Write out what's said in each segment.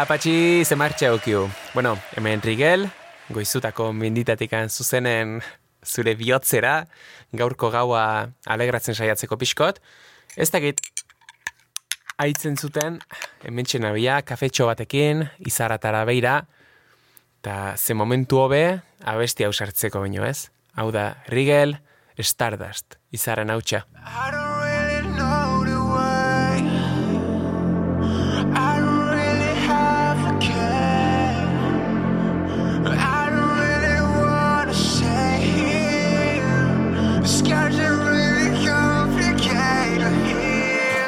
Apatxi, ze martxa okiu. Bueno, hemen Rigel, goizutako minditatikan zuzenen zure bihotzera, gaurko gaua alegratzen saiatzeko pixkot. Ez dakit, aitzen zuten, hemen txenabia, kafetxo batekin, izaratara beira, eta ze momentu hobe, abesti hausartzeko baino ez. Hau da, Rigel, Stardust, izaren hautsa.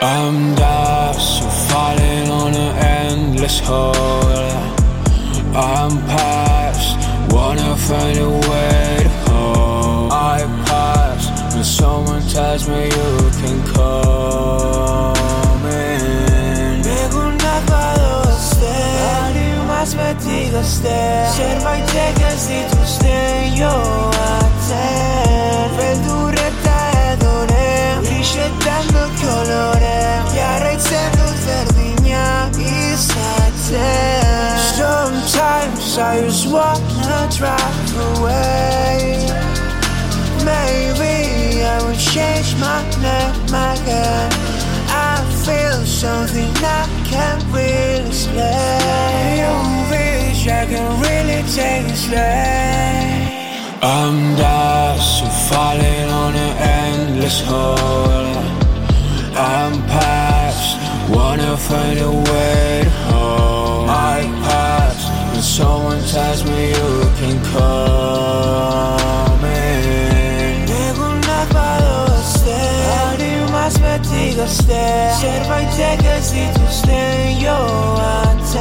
I'm so falling on an endless hole. I'm past, wanna find a way to home. I pass when someone tells me you can come in. más metido stai Se vai te che si tu stai io a Sometimes I just wanna drive away Maybe I will change my name again I feel something I can't really explain You wish I can really it slow I'm dust, falling on an this hole. I'm past, wanna find a way home. I pass, and someone tells me you can come in. 내구나봐요 어디만 스며뛰고 stay. 제발 때까지 to stay 요한테.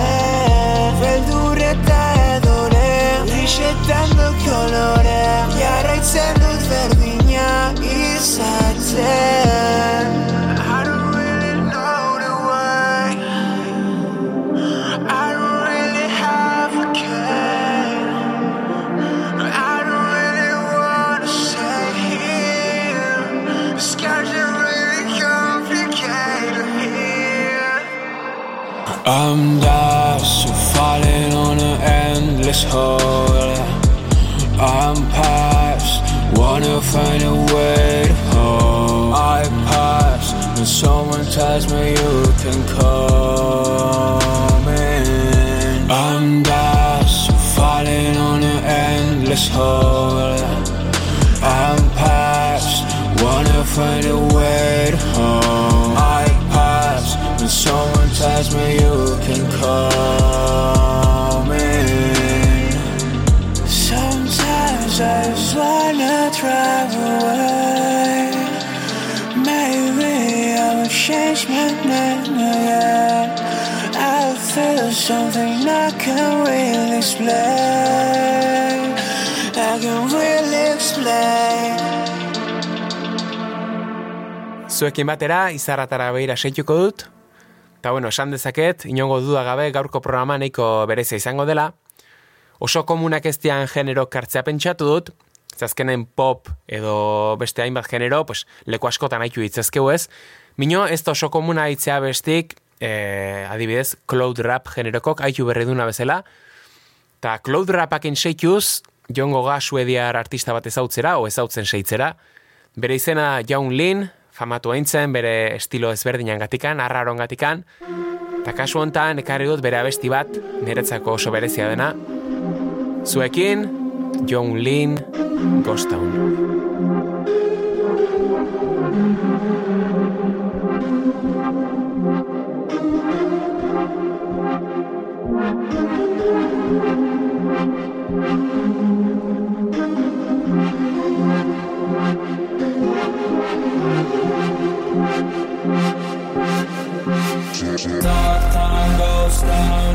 벨두레다 해도 내. 리셋 단독 결혼해. 야라이 셀루 베르딘. I'm so falling on an endless hole. Wanna find a way home. I pass when someone tells me you can come in. I'm dust, falling on an endless hole. I'm past, wanna find a way home. I pass when someone tells me you can come just wanna drive away. Maybe I will change my name again. I feel something I can't really explain. I can't really explain. Zuekin batera, izarratara behira seituko dut. Eta bueno, esan dezaket, inongo duda gabe gaurko programa nahiko berezia izango dela. Oso komunak ez dian genero kartzea pentsatu dut, zazkenen pop edo beste hainbat genero, pues, leku askotan haitu ditzazkeu ez. Mino, ez da oso komuna hitzea bestik, eh, adibidez, cloud rap generokok haitu berreduna bezala. Ta cloud rapakin seituz, jongo ga suediar artista bat ezautzera, o ezautzen seitzera. Bere izena Jaun Lin, famatu aintzen, bere estilo ezberdinan gatikan, arraron gatikan. Eta kasu hontan, ekarri dut bere abesti bat, niretzako oso berezia dena. Zuekin, John Lin, Ghost Town. Time goes down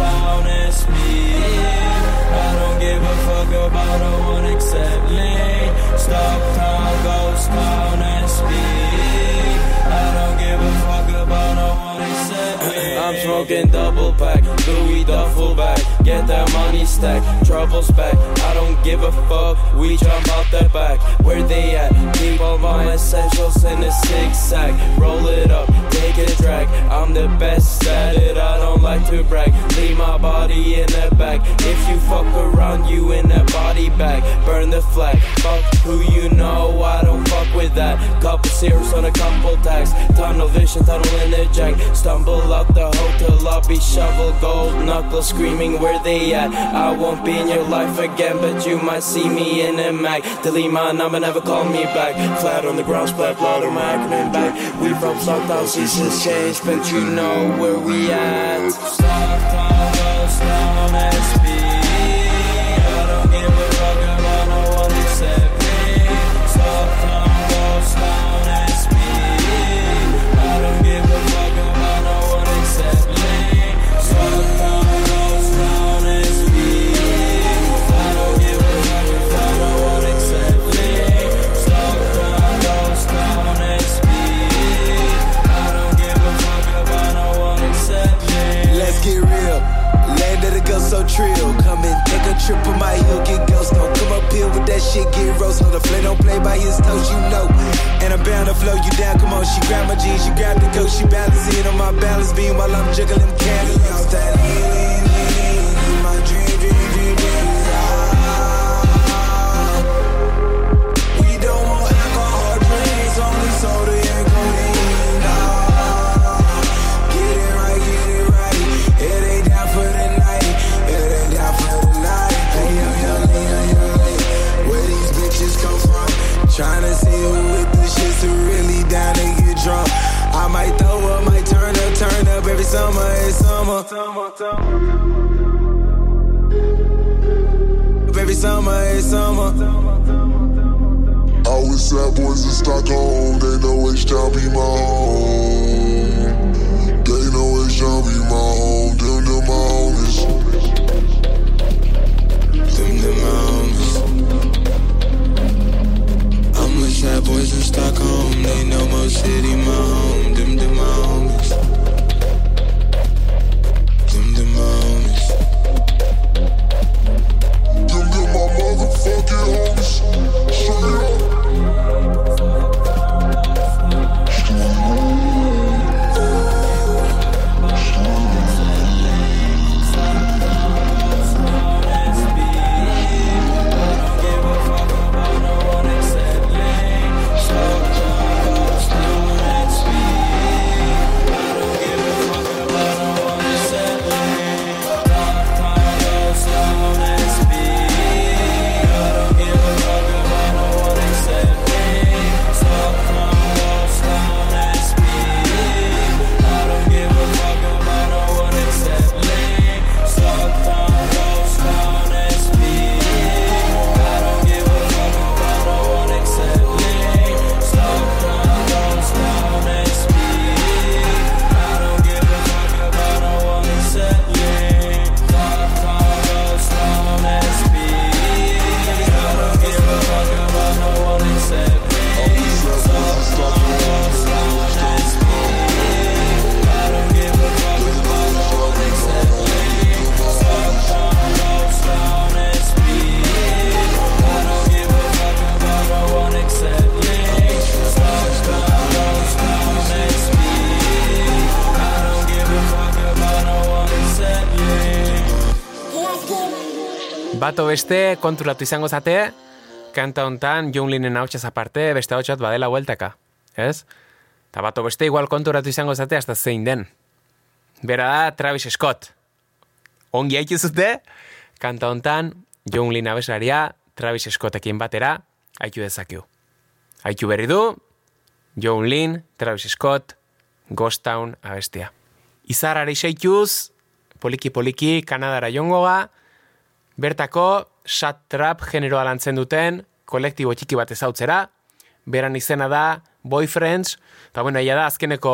down and speed. I don't give a fuck about no one except me. Stuck time I'm smoking double pack, Louis duffel bag. Get that money stack. Trouble's back, I don't give a fuck. We jump out the back. Where they at? Keep all my essentials in a zigzag. Roll it up, take a drag. I'm the best at it, I don't like to brag. Leave my body in the back. If you fuck around, you in that body bag. Burn the flag. Fuck who you know, I don't fuck with that. Couple zeros on a couple tags. Tunnel vision, tunnel in the jack. Stumble out the hotel lobby, shovel gold knuckles screaming where they at. I won't be in your life again, but you might see me in a mag. Delete my number, never call me back. Flat on the ground, splat blood on my acronym back. We from Stocktown, seasons change, but you know where we at. Stocktown goes trill. Come and take a trip on my hill, get ghost. Don't come up here with that shit, get roast. No, the flame don't play by his toes, you know. And I'm bound to flow you down. Come on, she grab my jeans, she grab the coat, she balance it on my balance beam while I'm juggling candles. Off that summer. Every summer, it's summer. I was sad boys in Stockholm, they know H-Town be my home. They know H-Town be my home, them, them my homies. Them, them my homies. I'm with sad boys in Stockholm. They know Mo City my home. Bato beste konturatu izango zate, kanta hontan John Linen hautsaz aparte, beste hautsat badela hueltaka, ez? Ta bato beste igual konturatu izango zate hasta zein den. Bera da Travis Scott. Ongi haitu zute, kanta hontan John Lin abeslaria Travis Scottekin batera haitu dezakeu. Haitu berri du, John Lin, Travis Scott, Ghost Town abestia. Izarrari seituz, poliki-poliki, Kanadara jongoga, bertako sat trap generoa lantzen duten kolektibo txiki bat ezautzera, beran izena da Boyfriends, eta bueno, ia da azkeneko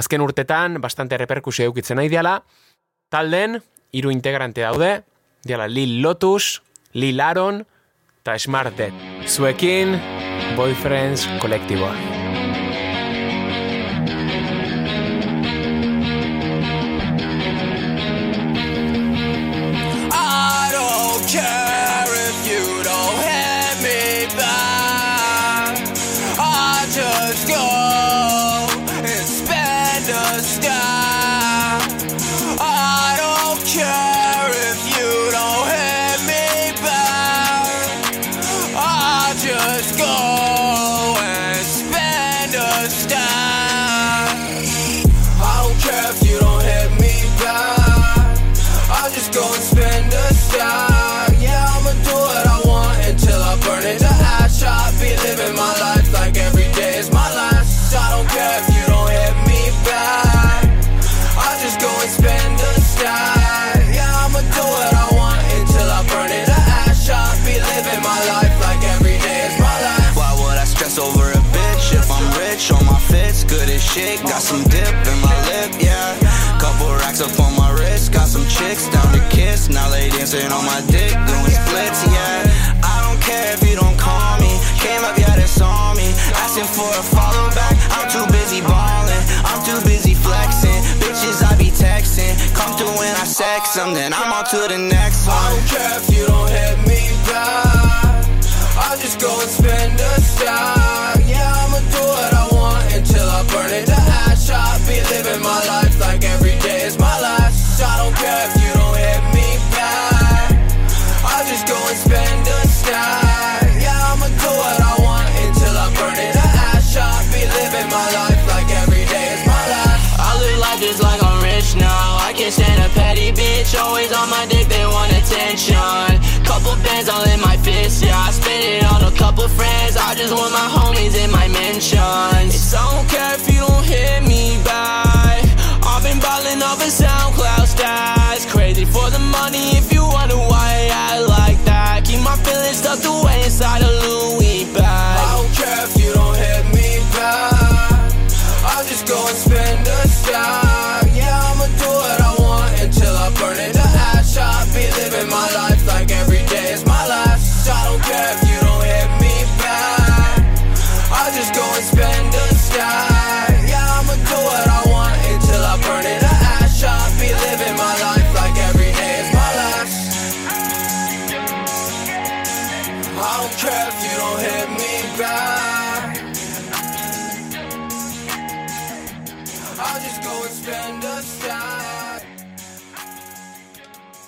azken urtetan bastante reperkusio eukitzen nahi diala, talden, hiru integrante daude, diala Lil Lotus, Lil Aaron, eta Smart Dead. Zuekin, Boyfriends kolektiboa. Dancing on my dick, doing splits, yeah. I don't care if you don't call me. Came up, yeah, that's on me. Asking for a follow back. I'm too busy balling. I'm too busy flexing. Bitches, I be texting. Come through when I sex them, then I'm on to the next one. I don't care if you don't hit me back. I'll just go and spend a stack. Yeah, I'ma do what petty bitch. Always on my dick, they want attention. Couple bands all in my fist, yeah. I spend it on a couple friends. I just want my homies in my mentions. It's I don't care if you don't hit me back. I've been balling off a SoundCloud stats. Crazy for the money if you wonder why I like that. Keep my feelings tucked away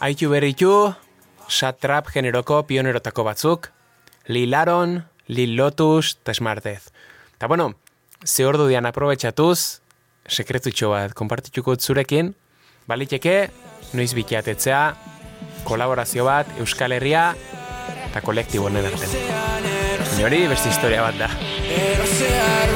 Aitu berritu, Sat Trap generoko pionerotako batzuk, Lil Aaron, Lil Lotus, eta Smartez. Ta bueno, ze ordu dian aprobetxatuz, sekretutxo bat konpartituko zurekin, baliteke, noiz bikiatetzea, kolaborazio bat, Euskal Herria, eta kolektibo honen artean. Hori beste historia bat da. Erosear,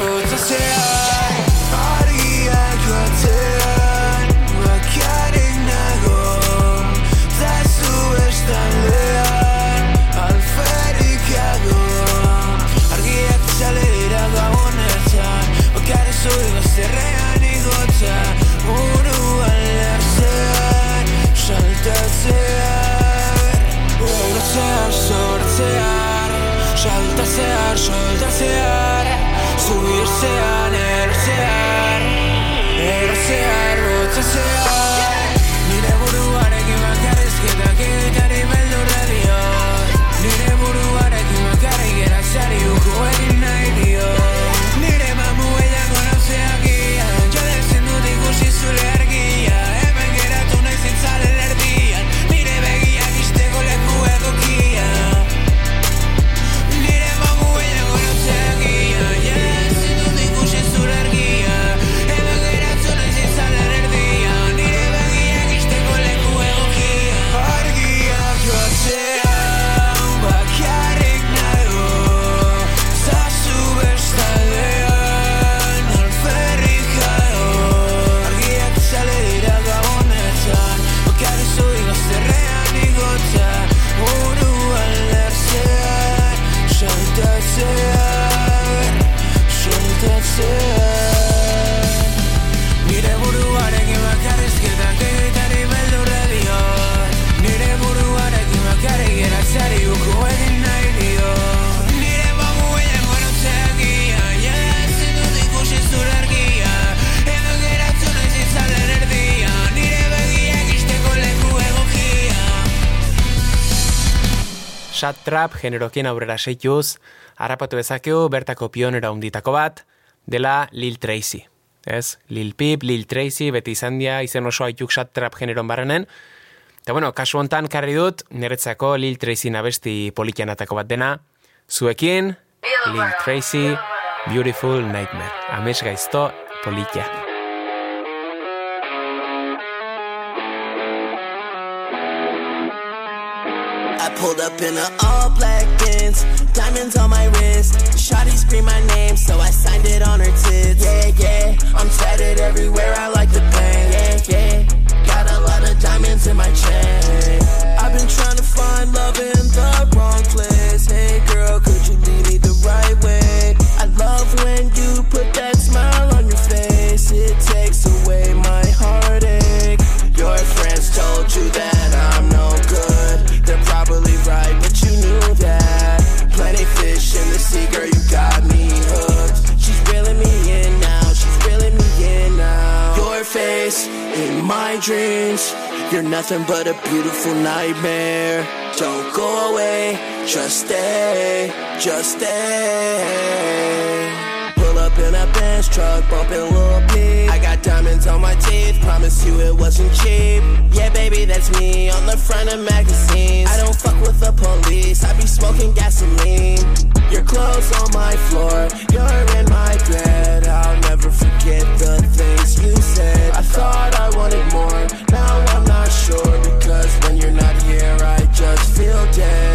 Saltatzean Erotzear, sortzear Saltatzear, soltatzear Subirzean, erotzear Erotzear, botzatzear Sat Trap generokien aurrera seituz, harrapatu bezakeu bertako pionera unditako bat, dela Lil Tracy. Ez? Lil Peep, Lil Tracy, beti izan dia, izen oso haituk Sat Trap generon barrenen. Eta bueno, kasu hontan karri dut, niretzako Lil Tracy nabesti politianatako bat dena, zuekin, Lil Tracy, Beautiful Nightmare. Amets gaizto, politia. Pulled up in a all black Benz, diamonds on my wrist. Shawty scream my name, so I signed it on her tits. Yeah, yeah, I'm tatted everywhere. I like to nothing but a beautiful nightmare. Don't go away, just stay, just stay. Pull up in a Benz truck, bumping Lil Peep. I got diamonds on my teeth, promise you it wasn't cheap. Yeah, baby, that's me on the front of magazines. I don't fuck with the police, I be smoking gasoline. Your clothes on my floor, you're in my bed. I'll never forget the things you said. I thought I wanted more, Dead.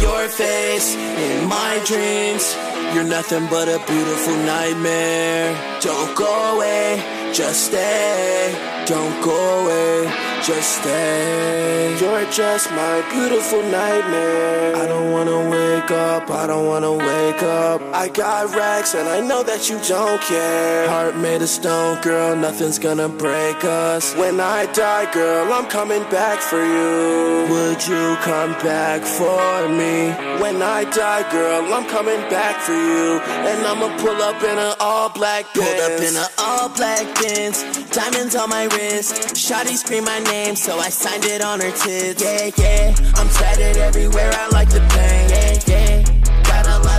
Your face in my dreams. You're nothing but a beautiful nightmare. Don't go away, just stay. Don't go away, just stay. You're just my beautiful nightmare. I don't wanna wake up, I don't wanna wake up. I got racks and I know that you don't care. Heart made of stone, girl, nothing's gonna break us. When I die, girl, I'm coming back for you. Would you come back for me? When I die, girl, I'm coming back for you. And I'ma pull up in an all black Benz. Pulled up in an all black Benz. Diamonds on my wrist. Shotty scream my name, so I signed it on her tits. Yeah, yeah. I'm tatted everywhere, I like the pain. Yeah, yeah.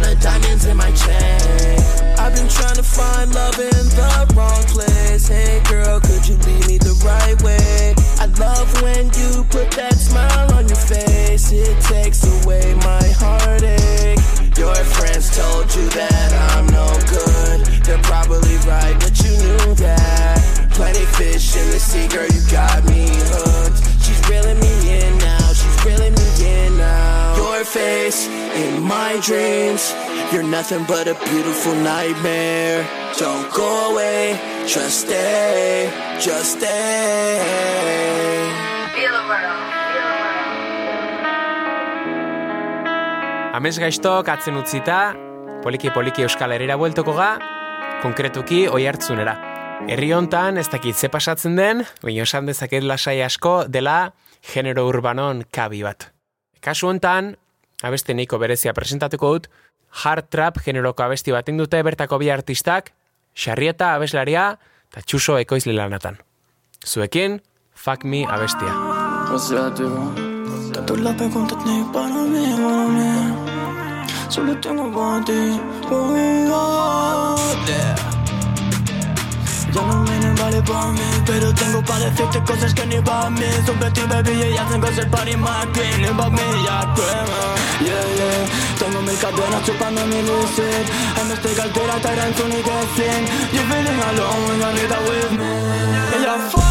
Lot of diamonds in my chain. I've been trying to find love in the wrong place. Hey girl, could you lead me the right way? I love when you put that smile on your face. It takes away my heartache. Your friends told you that I'm no good. They're probably right, but you knew that. Plenty fish in the sea, girl, you got me hooked. She's reeling me in now, she's reeling me. Your face in my dreams. You're nothing but a beautiful nightmare. Don't go away, just stay, just stay. Amez gaiztok atzen utzita, poliki-poliki Euskal Herrira bueltoko ga, konkretuki oi hartzunera. Herri hontan ez dakit ze pasatzen den, baina esan dezaket lasai asko dela genero urbanon kabi bat. Kasu hontan, abeste neiko berezia presentatuko dut, hard trap generoko abesti baten dute bertako bi artistak, Xarrieta abeslaria eta Txuso ekoizle lanatan. Zuekin, Fuck Me abestia. Tanto la preguntas ni para mí, para mí. Solo tengo para ti. Oh, yeah. Ya no vienen vale para mí, pero tengo para decirte cosas que ni para mí. Sobre ti, baby, y tengo el party más queen. Para mí, ya crema. Yeah, yeah. Tengo mil cadenas chupando mi lucid. En de cartera, en tu ni que sin. You feeling alone you need with me. Ella fuck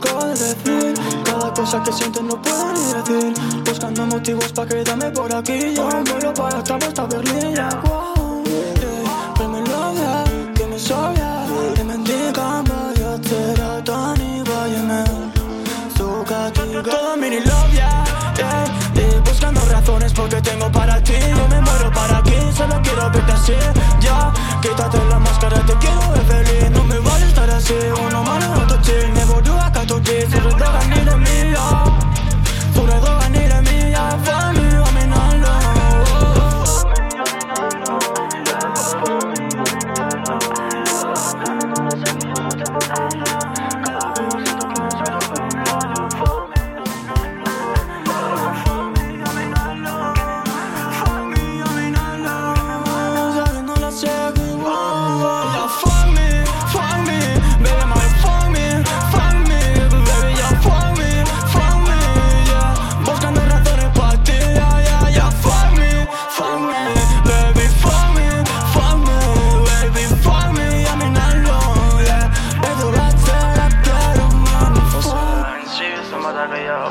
de decir. Cada cosa que siento no puedo ni decir. Buscando motivos para quedarme por aquí. Yo vuelo para esta vuestra berlilla wow, yeah. Pero me logra, que me sobra. Que me indican vaya tera tani vaya me Suka tiga Todo mini love yeah, yeah, yeah. Buscando razones porque tengo para ti. Yo me muero para aquí, solo quiero verte así. Ya, quítate la máscara, te quiero ver feliz. No me vale estar así, uno malo, otro chill 一直都得到你的理由。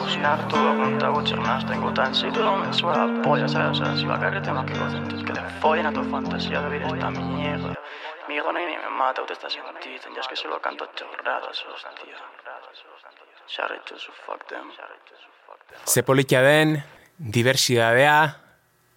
Oleks nähtu, aga gutsi ennast tengo tanssi me suena polla, ¿sabes? O sea, si va a caer tengo que entonces que le follen a tu fantasía de vivir esta mierda. Mi hijo ni me mata, usted está siendo tita, ya es que solo canto chorradas, hostia. Shut it to su fuck them. Ze polikia den, diversidadea,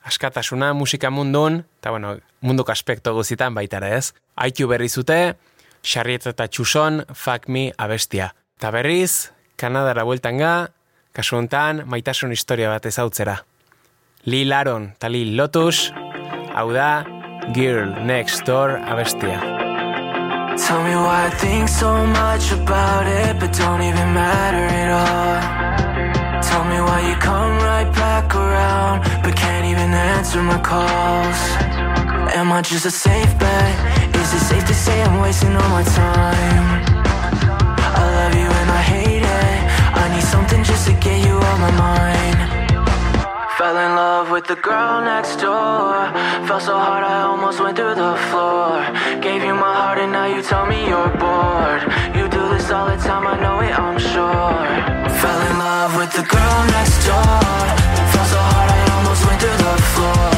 askatasuna musika mundun, eta bueno, munduko aspekto guzitan baita ere ez. Aitu berri zute, Xarrieta eta Txuson, Fuck Me abestia. Eta berriz, Kanadara bueltan ga, kasu honetan, maitasun historia bat ezautzera. Lil Aaron eta Lil Lotus, hau da, Girl Next Door abestia. Tell me why I think so much about it, but don't even matter at all. Tell me why you come right back around, but can't even answer my calls. Am I just a safe bet? Is it safe to say I'm wasting all my time? I love you and I hate. I need something just to get you on my mind. Fell in love with the girl next door. Fell so hard I almost went through the floor. Gave you my heart and now you tell me you're bored. You do this all the time, I know it, I'm sure. Fell in love with the girl next door. Fell so hard I almost went through the floor.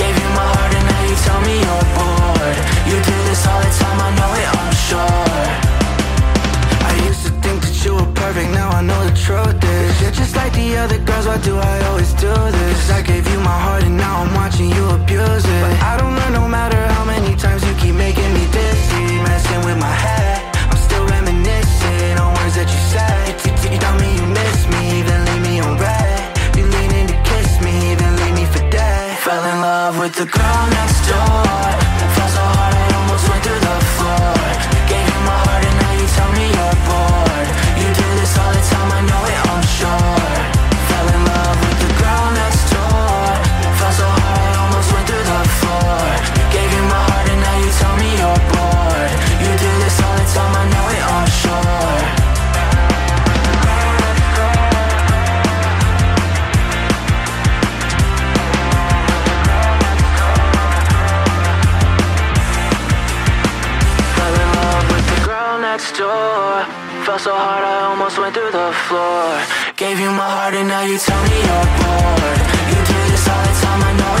Gave you my heart and now you tell me you're bored. You do this all the time, I know it, I'm sure. Perfect, now I know the truth is. You're just like the other girls, why do I always do this? Cause I gave you my heart and now I'm watching you abuse it. But I don't learn no matter how many times you keep making me dizzy. Messing with my head, I'm still reminiscing on words that you said. You tell me you miss me, then leave me on red. You lean in to kiss me, then leave me for dead. Fell in love with the girl next so hard I almost went through the floor. Gave you my heart and now you tell me you're bored. You do this all the time, I know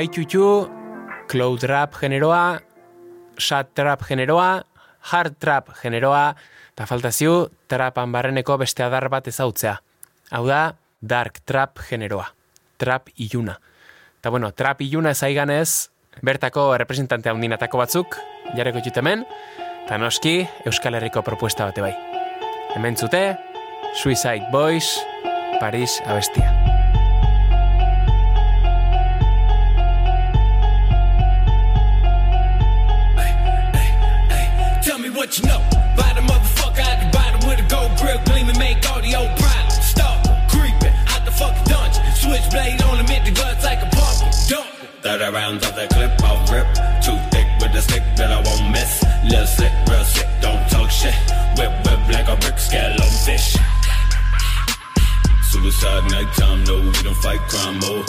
Aitutu, cloud rap generoa, sad trap generoa, hard trap generoa, eta faltazio trapan barreneko beste adar bat ezautzea. Hau da, dark trap generoa, trap iluna. Eta bueno, trap iluna ezaiganez, bertako representante handinatako batzuk, jarreko ditut hemen, eta noski Euskal Herriko propuesta bate bai. Hemen zute, Suicide Boys, Paris abestia. Rounds of that clip, I'll rip. Too thick with the stick that I won't miss. Little slick, real sick, don't talk shit. Whip, whip like a brick, scale on fish. Suicide nighttime, no, we don't fight crime, oh.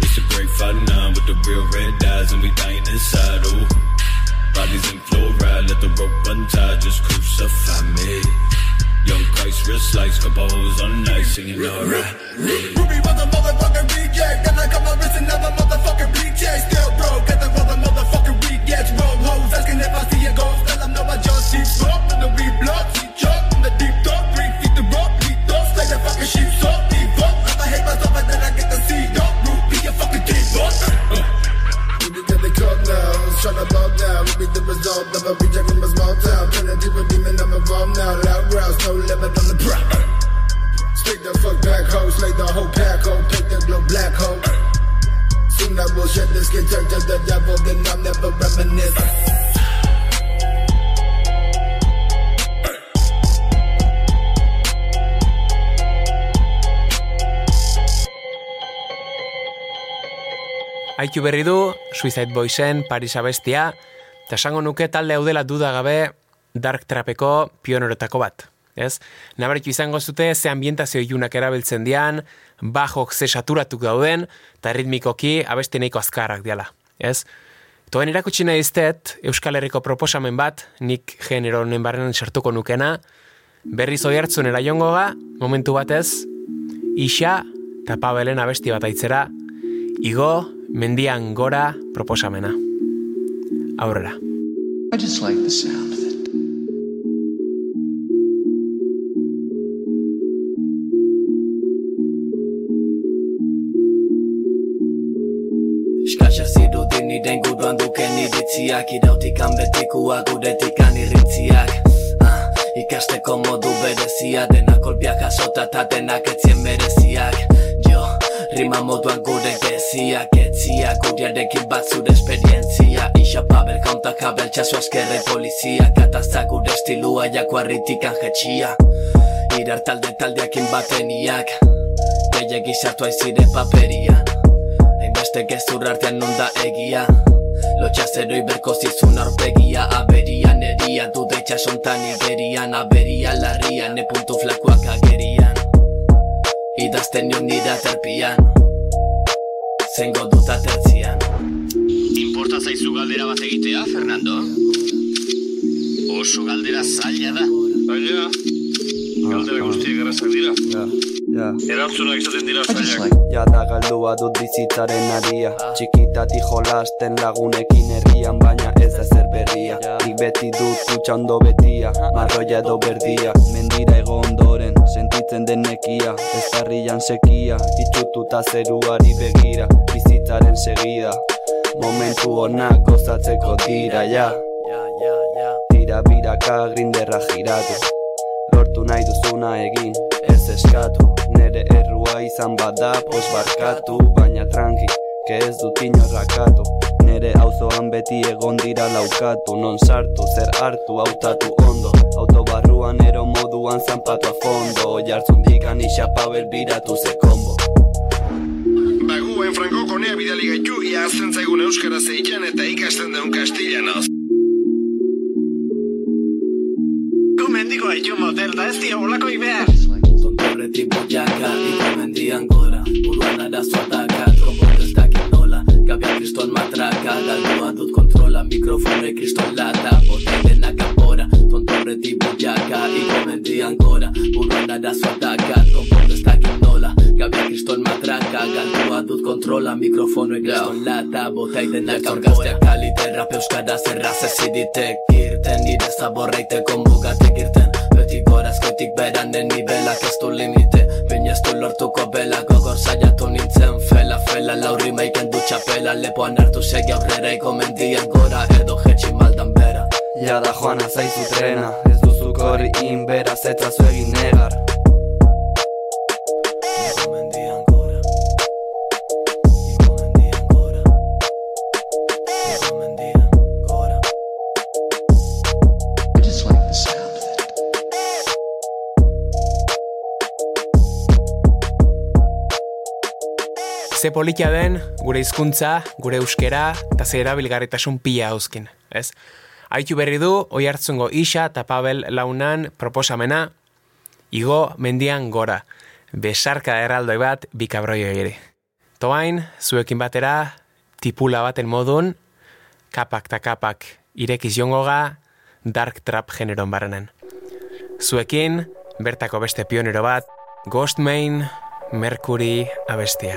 It's a great fight nine with the real red eyes, and we dying inside, oh. Bodies in fluoride, let the rope untie, just crucify me. Young Christ, wrist lights, couple hoes on ice, singing alright. Ruby was a motherfucking reject. Then I cut my wrist and never motherfucking reject. Still broke, get the brother motherfucking rejects. Roll hoes, asking if I see a ghost. Tell them no, I just see smoke. And the weed blood, see choke. From the deep dark, three feet the rope. Lead up, slay the fucking sheep, so deep up. If I hate myself, and then I get the seed up. Root be a fucking deep up. Ruby till they cut now, tryna bow down. Ruby the result of a reject from a small town. Turn a deeper demon, I'm involved now. Growls, no limit on the prop. Speak the fuck back, ho, slay the whole pack, ho, take the glow black, ho. Soon I will shed the skin, turn to the devil, then I'll never reminisce. Aitu berri du, Suicide Boysen, Paris abestia, eta esango nuke talde hau duda gabe Dark Trapeko pionoretako bat. Ez? Nabaritu izango zute ze ambientazio ilunak erabiltzen dian, bajok ze saturatuk dauden, eta ritmikoki abesti nahiko azkarrak diala, ez? Toen irakutsi nahi iztet, Euskal Herriko proposamen bat, nik genero honen barrenan sartuko nukena, berriz oi hartzunera jongo ga, momentu batez, isa eta pabelen abesti bat aitzera, igo mendian gora proposamena. Aurrera. I just like the sound iritziak Irautikan betikuak guretikan irritziak. Ah, Ikasteko modu berezia Denak kolpiak jasota eta denak etzien bereziak. Jo, rima moduan gure geziak Etziak guriarekin bat zure esperientzia. Isa pabel jaunta kabel txasu askerre polizia. Katazta gure estilua jakuarritikan jetxia Irar talde taldeakin bateniak. Gehiagi sartu aizire paperian. Hainbeste gezur artean non da egia Lotxa zeroi berko zizun aurpegia Aberian eria, duda itxasontan igerian Aberia larria, ne puntu flakuak agerian Idazten nion nire aterpian Zengo dut atertzian Importa zaizu galdera bat egitea, Fernando? Oso galdera zaila da. Baina, galdera guztiek errazak dira. Ja. Erantzunak izaten dira zailak. Ja da galdua dut bizitzaren aria. Txikitati jolasten lagunekin herrian Baina ez da zer berria. Nik beti dut kutsa ondo betia Marroia edo berdia. Mendira ego ondoren Sentitzen den nekia. Ez parrilan sekia Itxututa zeruari begira. Bizitzaren segida Momentu honak gozatzeko dira ja. Tira biraka grinderra giratu. Lortu nahi duzuna egin Ez eskatu Nere errua izan bada Pos barkatu Baina tranqui Que ez dut inorrakatu Nere auzoan beti egon dira laukatu Non sartu zer hartu hautatu ondo Autobarruan ero moduan zanpatu a fondo Oiartzun dikan isapabel biratu ze kombo Baguen franko konea bidali gaitu, ia azten zaigun euskara zeitzen eta ikasten deun kastilanoz. Gu mendiko haitu motel da ez diabolako behar. Horretik boiaka, iko mendian gora Buruan arazo atakat, konpontu ez dakit nola. Gabia kriston matraka, galdua dut kontrola. Mikrofone kriston lata, bote denak apora Tonto horretik boiaka, iko mendian gora Buruan arazo atakat, konpontu ez dakit nola. Gabia kriston matraka, galdua dut kontrola. Mikrofono kriston lata, bote denak apora kalite rap euskara zerraz eziditek irten Nire zaborreiteko mugatek irten gorazkoitik beranen nibelak ez du limite Baina ez du lortuko bela gogor saiatu nintzen Fela, fela, laurri maiken du txapela. Lepoan hartu segi aurrera iko mendian gora Edo jetxi maldan bera. Ja da joana zaizu trena Ez duzu korri inbera zetzazu egin negar Ze politia den, gure hizkuntza, gure euskera, eta ze erabilgarritasun pila hauzkin, ez? Aitu berri du, oi hartzungo isa eta Pabel launan proposamena, igo mendian gora, besarka erraldoi bat bikabroi ere. Toain, zuekin batera, tipula baten modun, kapak ta kapak irekiz jongo ga, dark trap generon barrenen. Zuekin, bertako beste pionero bat, Ghostmain, Mercury abestia.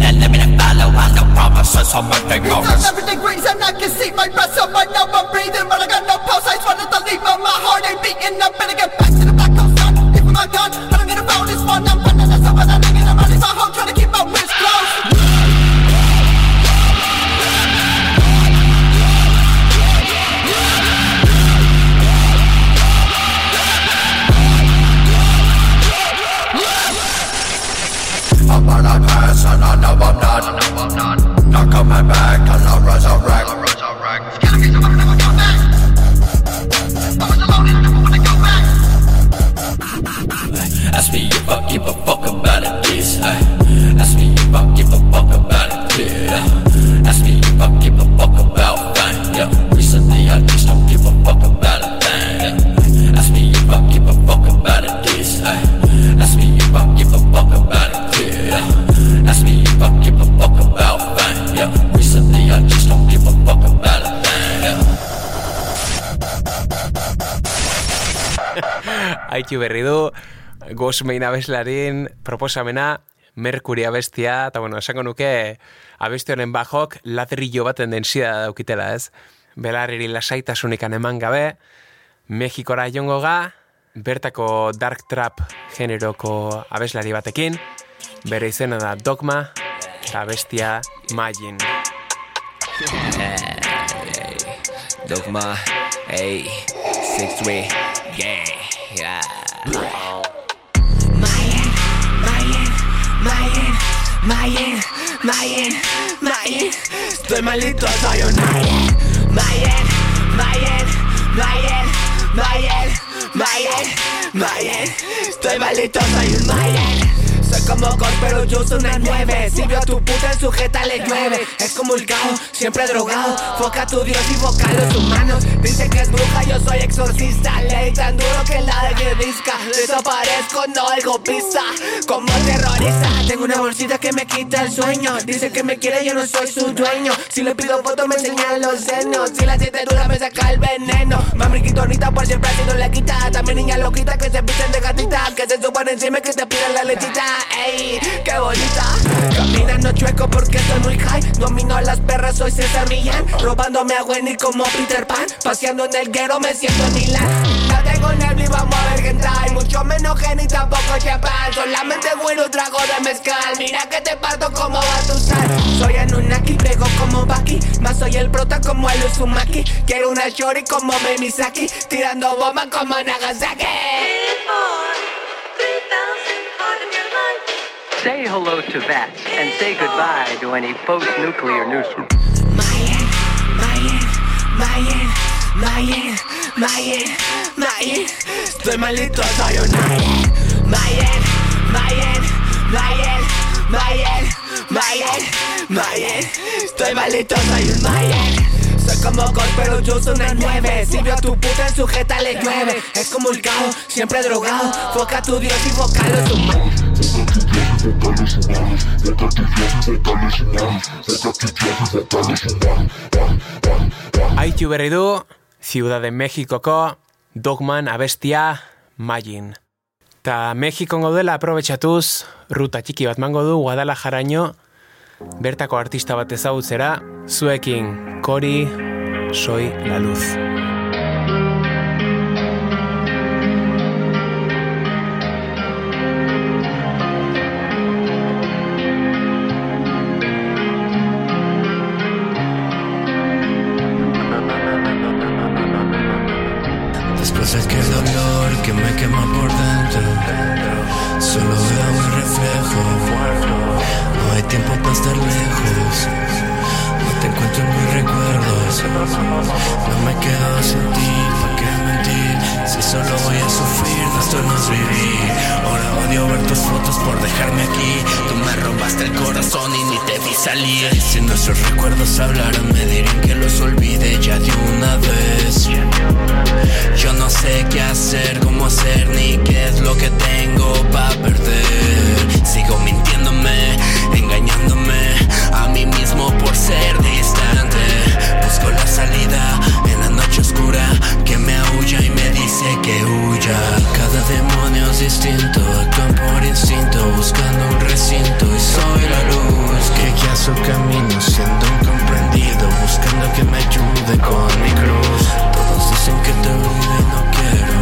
That limit and follow, I no promises on birthday It's moments. 70 degrees and I can see my breath So I know I'm breathing But I got no pulse I just wanted to leave but my heart ain't beating I better get but I'm and I know I'm not. Now coming back, and I resurrect. Aitu berri du, Gosmein abeslarin proposamena, Merkuri abestia, eta bueno, esango nuke abesti honen bajok ladrillo baten densia daukitela, ez? Belarriri lasaitasunekan eman gabe, Mexikora jongo ga, bertako dark trap generoko abeslari batekin, bere izena da Dogma, eta abestia Magin. Dogma, hey, six way, gang, yeah. Mayen, Mayen, Mayen, estoy malito, soy un Mayen, Mayen, Mayen, Mayen, Mayen, Mayen, Mayen, estoy malito, soy un Mayen. Soy como Gol, pero yo soy una nueve. Si vio a tu puta en sujeta le llueve. Es como el caos, siempre drogado. Foca a tu Dios y foca los humanos Dice que es bruja, yo soy exorcista. Ley tan duro que la de disca. Desaparezco, no oigo pista Como terrorista. Tengo una bolsita que me quita el sueño. Dice que me quiere, yo no soy su dueño. Si le pido foto me enseña los senos. Si la siente dura me saca el veneno. Mami quitonita por siempre no le quita. También niña loquita que se visten de gatita. Que se suban encima que te piden la lechita Ey, qué bonita. Caminando chueco porque estoy muy high. Domino a las perras, soy César Millán. Robándome a Wendy como Peter Pan. Paseando en el guero me siento en Milán. No tengo y vamos a ver qué trae Mucho menos gen y tampoco champán Solamente bueno trago de mezcal. Mira que te parto como Batusar Soy Anunnaki, pego como Baki. Más soy el prota como el Uzumaki Quiero una shorty como Memisaki Tirando bomba como Nagasaki Say hello to that and say goodbye to any post-nuclear nuisance. Mayen, Mayen, Mayen, Mayen, Mayen, estoy malito, soy un Mayen, Mayen, Mayen, Mayen, Mayen, Mayen, Mayen, estoy malito, soy un Mayen. Soy como Gol, pero yo soy una nueve Si vio a tu puta en sujeta le llueve Es como el caos, siempre drogado Foca a tu Dios y foca a los humanos Aitu berri du, Ciudad de Mexikoko Dogman abestia Magin. Ta Mexikon dela aprobetxatuz, ruta txiki bat mango du Guadalajaraino, bertako artista bat ezagutzera, zuekin Kori, soy la luz. Por dejarme aquí Tú me robaste el corazón y ni te vi salir Si nuestros recuerdos hablaran me dirían que los olvide ya de una vez yo no sé qué hacer, cómo hacer, ni qué es lo que tengo para perder. Sigo mintiéndome, engañándome a mí mismo por ser distante. Busco la salida en la noche oscura que me aúlla y me dice que huya. Cada demonio es distinto, actúan por instinto, buscando un recinto y soy la luz que guía su camino, siendo incomprendido, buscando que me ayude con mi cruz. Todos dicen que te olvido y no quiero.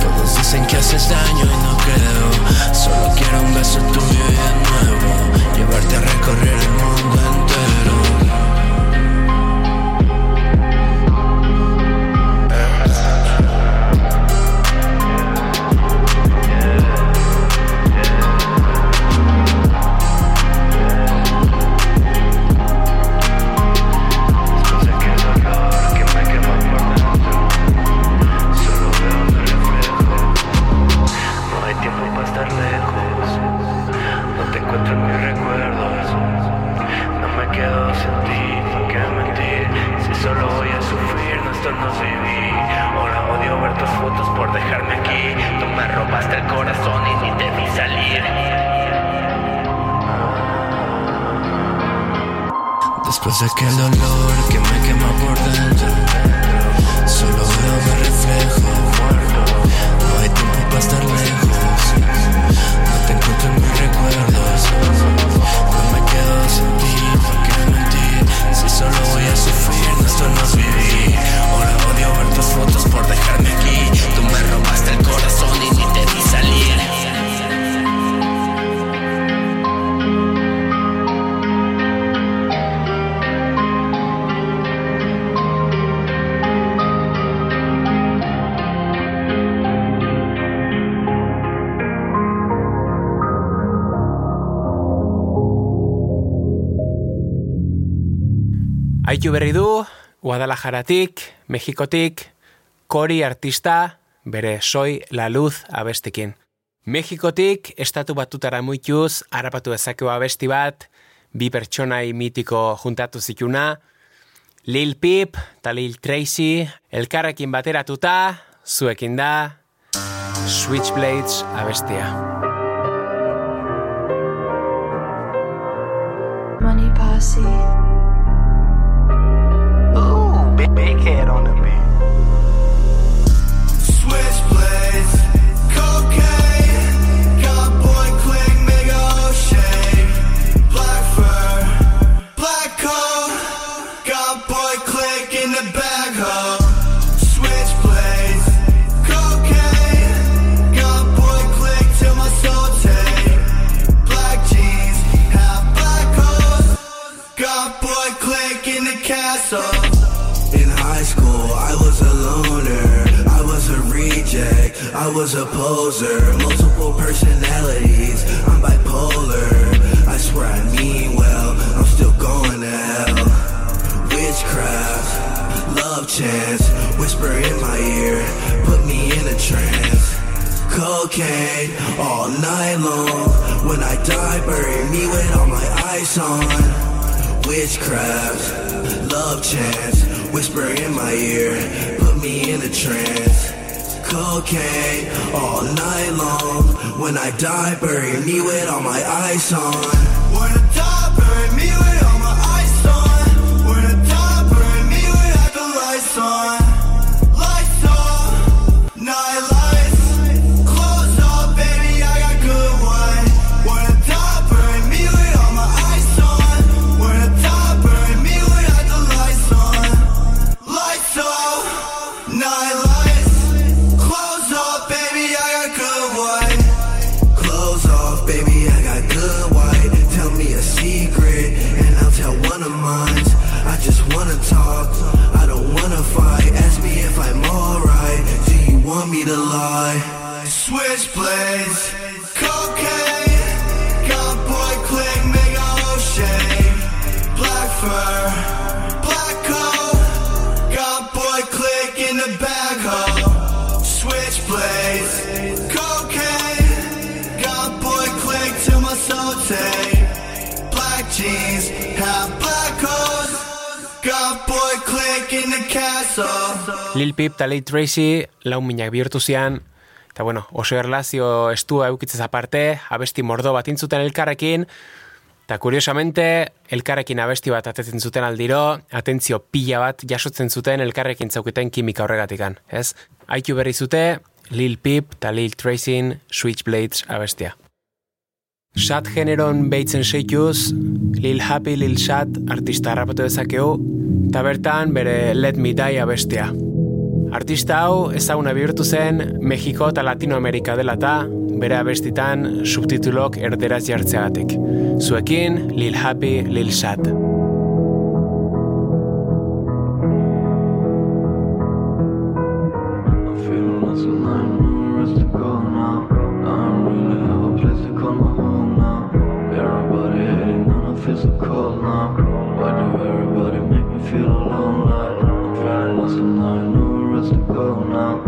Todos dicen que haces daño y no creo. Solo quiero un beso tuyo y de nuevo. Llevarte a recorrer el mundo entero. Recuerdos. No me quedo sin ti, ¿por qué mentir? Si solo voy a sufrir, no esto no es vivir. Ahora odio ver tus fotos por dejarme aquí. Tú me robaste el corazón y ni te vi salir. Después de aquel dolor que me quema por dentro, solo veo mi reflejo. No me quedo sin ti, porque mentí. Si solo voy a sufrir, no esto no vivir. Ahora odio ver tus fotos por dejarme aquí. Tú me robaste el corazón y Aitu berri du, Guadalajaratik, Mexikotik, Kori artista, bere Soy la Luz abestikin. Mexikotik, estatu batutara muituz, harapatu dezakeo abesti bat, bi pertsonai mitiko juntatu zituna, Lil Peep eta Lil Tracy, elkarrekin bateratuta, zuekin da, Switchblades abestia. Money posse. Big head on the beat. Poser. Multiple personalities. I'm bipolar. I swear I mean well. I'm still going to hell. Witchcraft, love chance. Whisper in my ear. Put me in a trance. Cocaine all night long. When I die, bury me with all my ice on. Witchcraft, love chance, whisper in my ear, put me in a trance. Cocaine all night long. When I die, bury me with all my ice on. Lil Peep eta Lil Tracy lau minak bihurtu zian, eta bueno, oso erlazio estua eukitzez aparte, abesti mordo bat intzuten elkarrekin, eta kuriosamente, elkarrekin abesti bat atetzen zuten aldiro, atentzio pila bat jasotzen zuten elkarrekin zauketen kimika horregatikan, ez? Aitu berri zute, Lil Peep eta Lil Tracyn Switchblades abestia. Shat generon behitzen seituz, Lil Happy Lil Shat artista harrapatu dezakegu, eta bertan bere Let Me Die abestia. Artista hau ezaguna bihurtu zen Mexiko eta Latinoamerika dela eta bere abestitan subtitulok erderaz jartzeagatik. Zuekin, Lil Happy Lil Shat. So cold now. Why do everybody make me feel alone? Like I'm feeling lost and I have nowhere else to go now.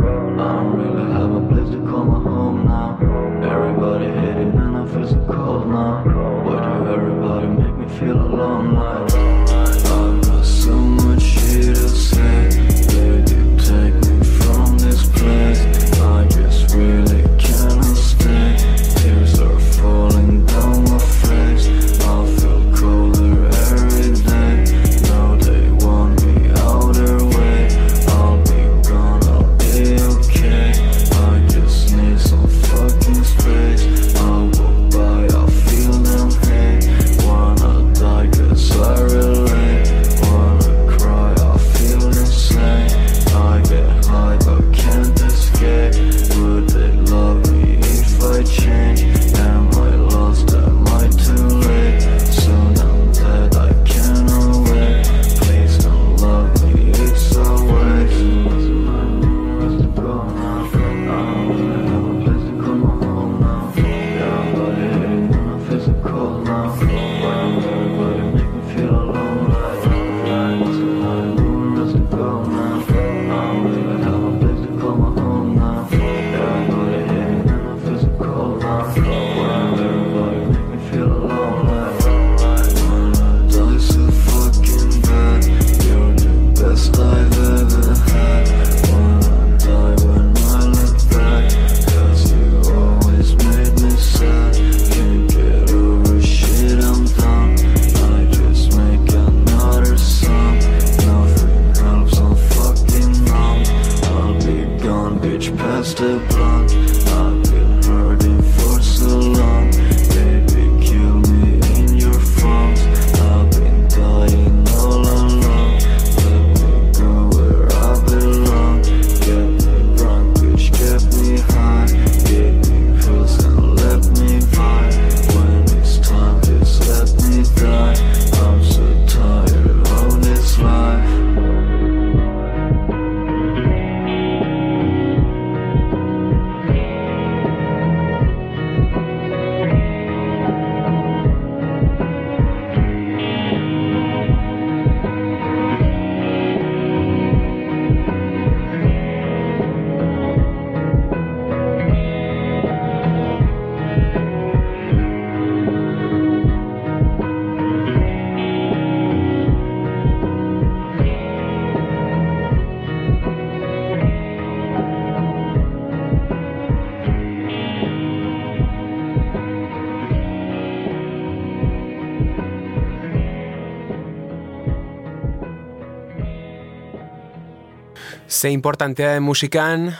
Ze importantea den musikan,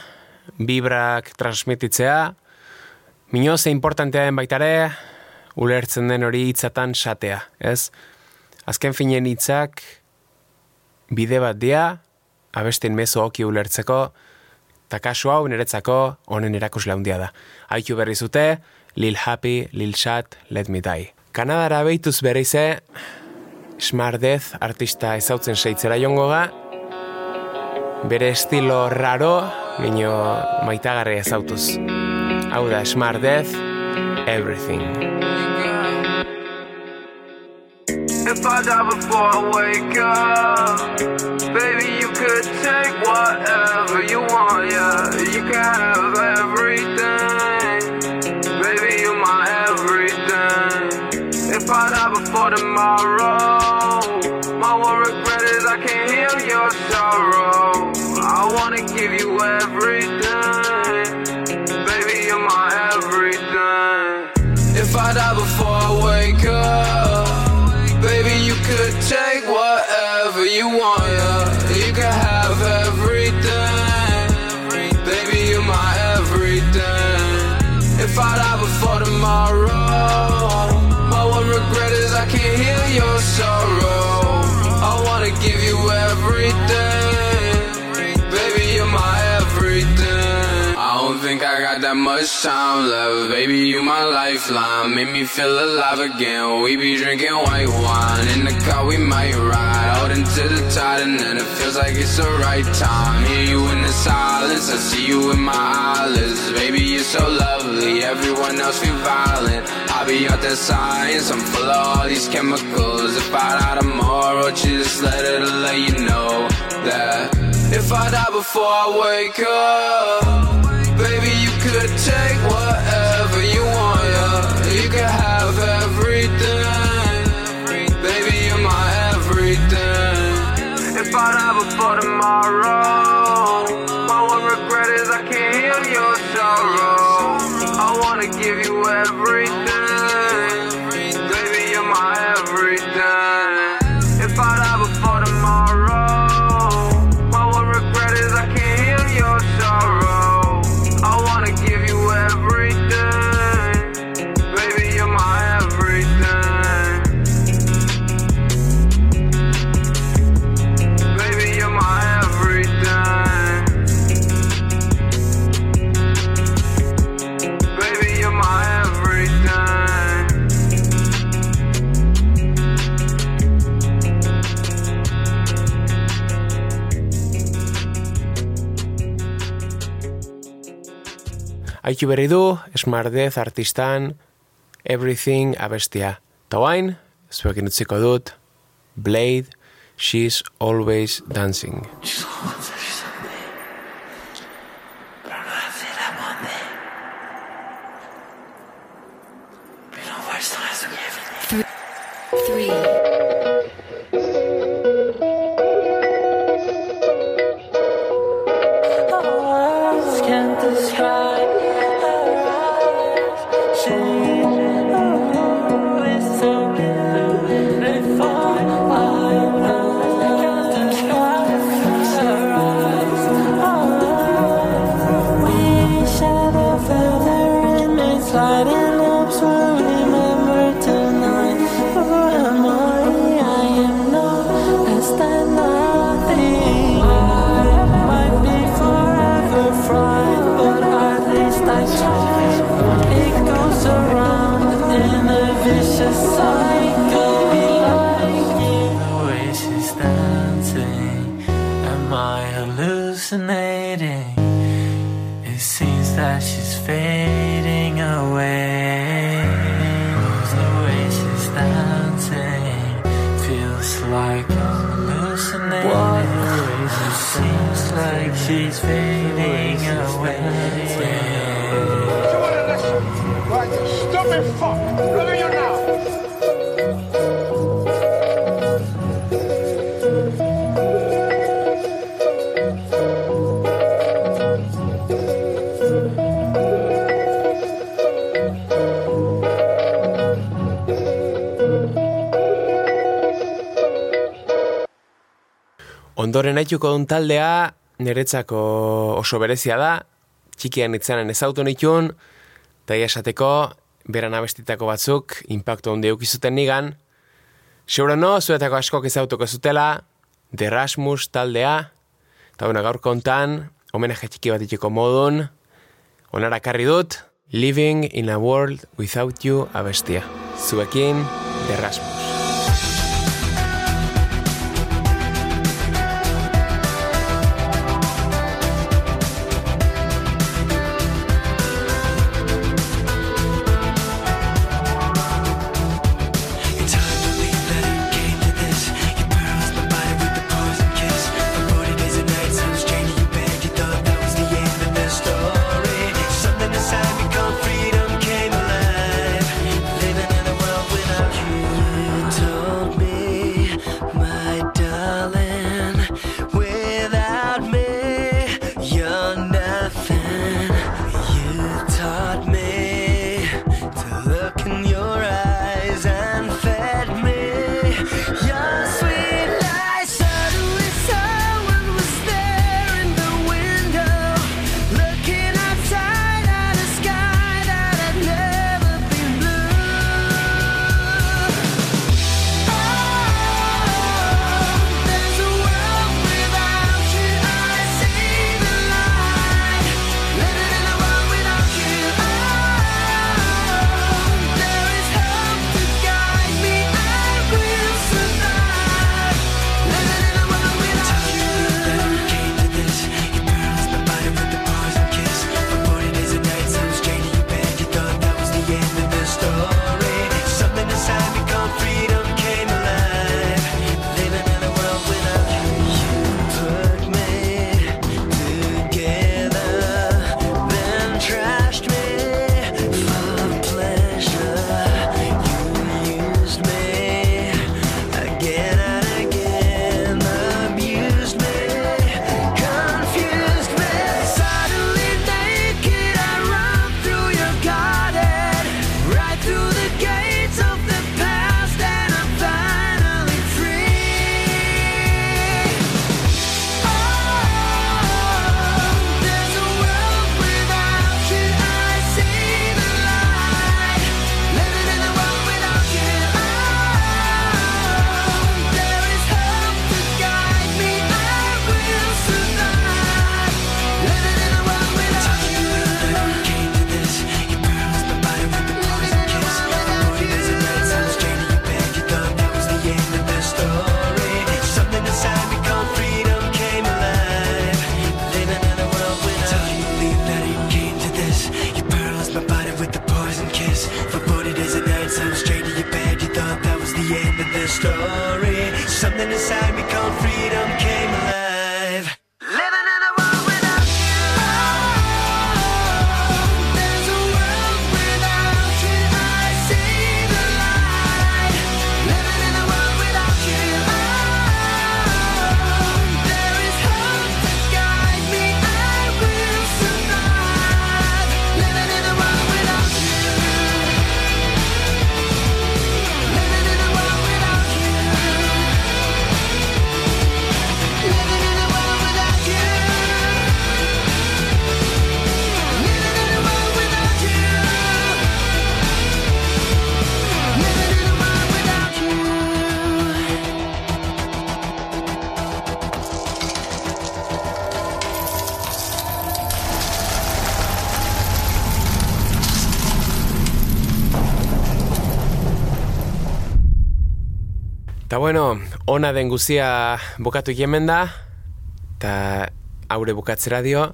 vibrak transmititzea, mino ze importantea den baitare, ulertzen den hori hitzatan satea, ez? Azken finen hitzak bide bat dia, abesten mezo oki ulertzeko, eta kasu hau niretzako honen erakusle handia da. Haitu berri zute, Lil Happy, Lil Shat, Let Me Die. Kanadara behituz bereize, Smart Death artista ezautzen seitzera jongo ga, bere estilo raro, gino maitagarri ezautuz. Hau da, Smart Death, Everything. If I die before I wake up, baby, you could take whatever you want, yeah. You can have everything, baby, you my everything. If I die before tomorrow, time love. Baby, you my lifeline. Make me feel alive again. We be drinking white wine. In the car, we might ride. Out into the tide, and then it feels like it's the right time. Hear you in the silence. I see you in my eyelids. Baby, you're so lovely. Everyone else feel violent. I'll be out there science. I'm full of all these chemicals. If I die tomorrow, just let it let you know that if I die before I wake up. Could take whatever you want, yeah. You could have everything. Baby, you're my everything. If I die before tomorrow, my one regret is I can't heal your sorrow. I wanna give you everything. Haitu berri du, Smart Death artistan, Everything abestia. Ta guain, zuekin utziko dut, Blade, She's Always Dancing. like hallucinating what? It seems like she's fading away. Stupid fuck! Ondoren haituko dun taldea, niretzako oso berezia da, txikian itzanen ezautu nituen, eta esateko, beran abestitako batzuk, impactu hundi eukizuten nigan. Seuro no, zuetako askok ezautuko zutela, derrasmus taldea, eta bueno, gaur kontan, homenaje txiki bat itxeko modun, onara karri dut, Living in a World Without You abestia. Zuekin, derrasmus. Derrasmus. in the sound. bueno, ona den guzia bukatu jemen da, eta haure bukatzera dio.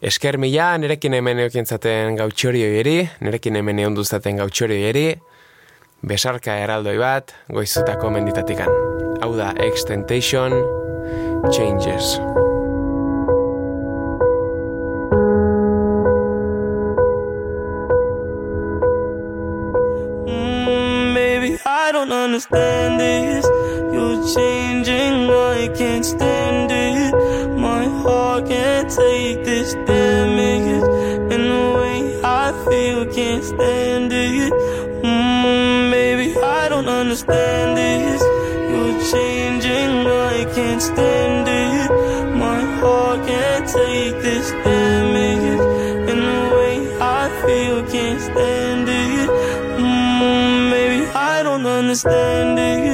Esker mila, nerekin hemen eukin zaten gautxori eri, nerekin hemen egon duztaten gautxori eri, besarka eraldoi bat, goizutako menditatikan. Hau da, Extentation Changes. Understand this. You're changing, I can't stand it. My heart can't take this damage. And the way I feel, can't stand it. Mm, baby, I don't understand this. You're changing, I can't stand it. My heart can't take this damage. understanding.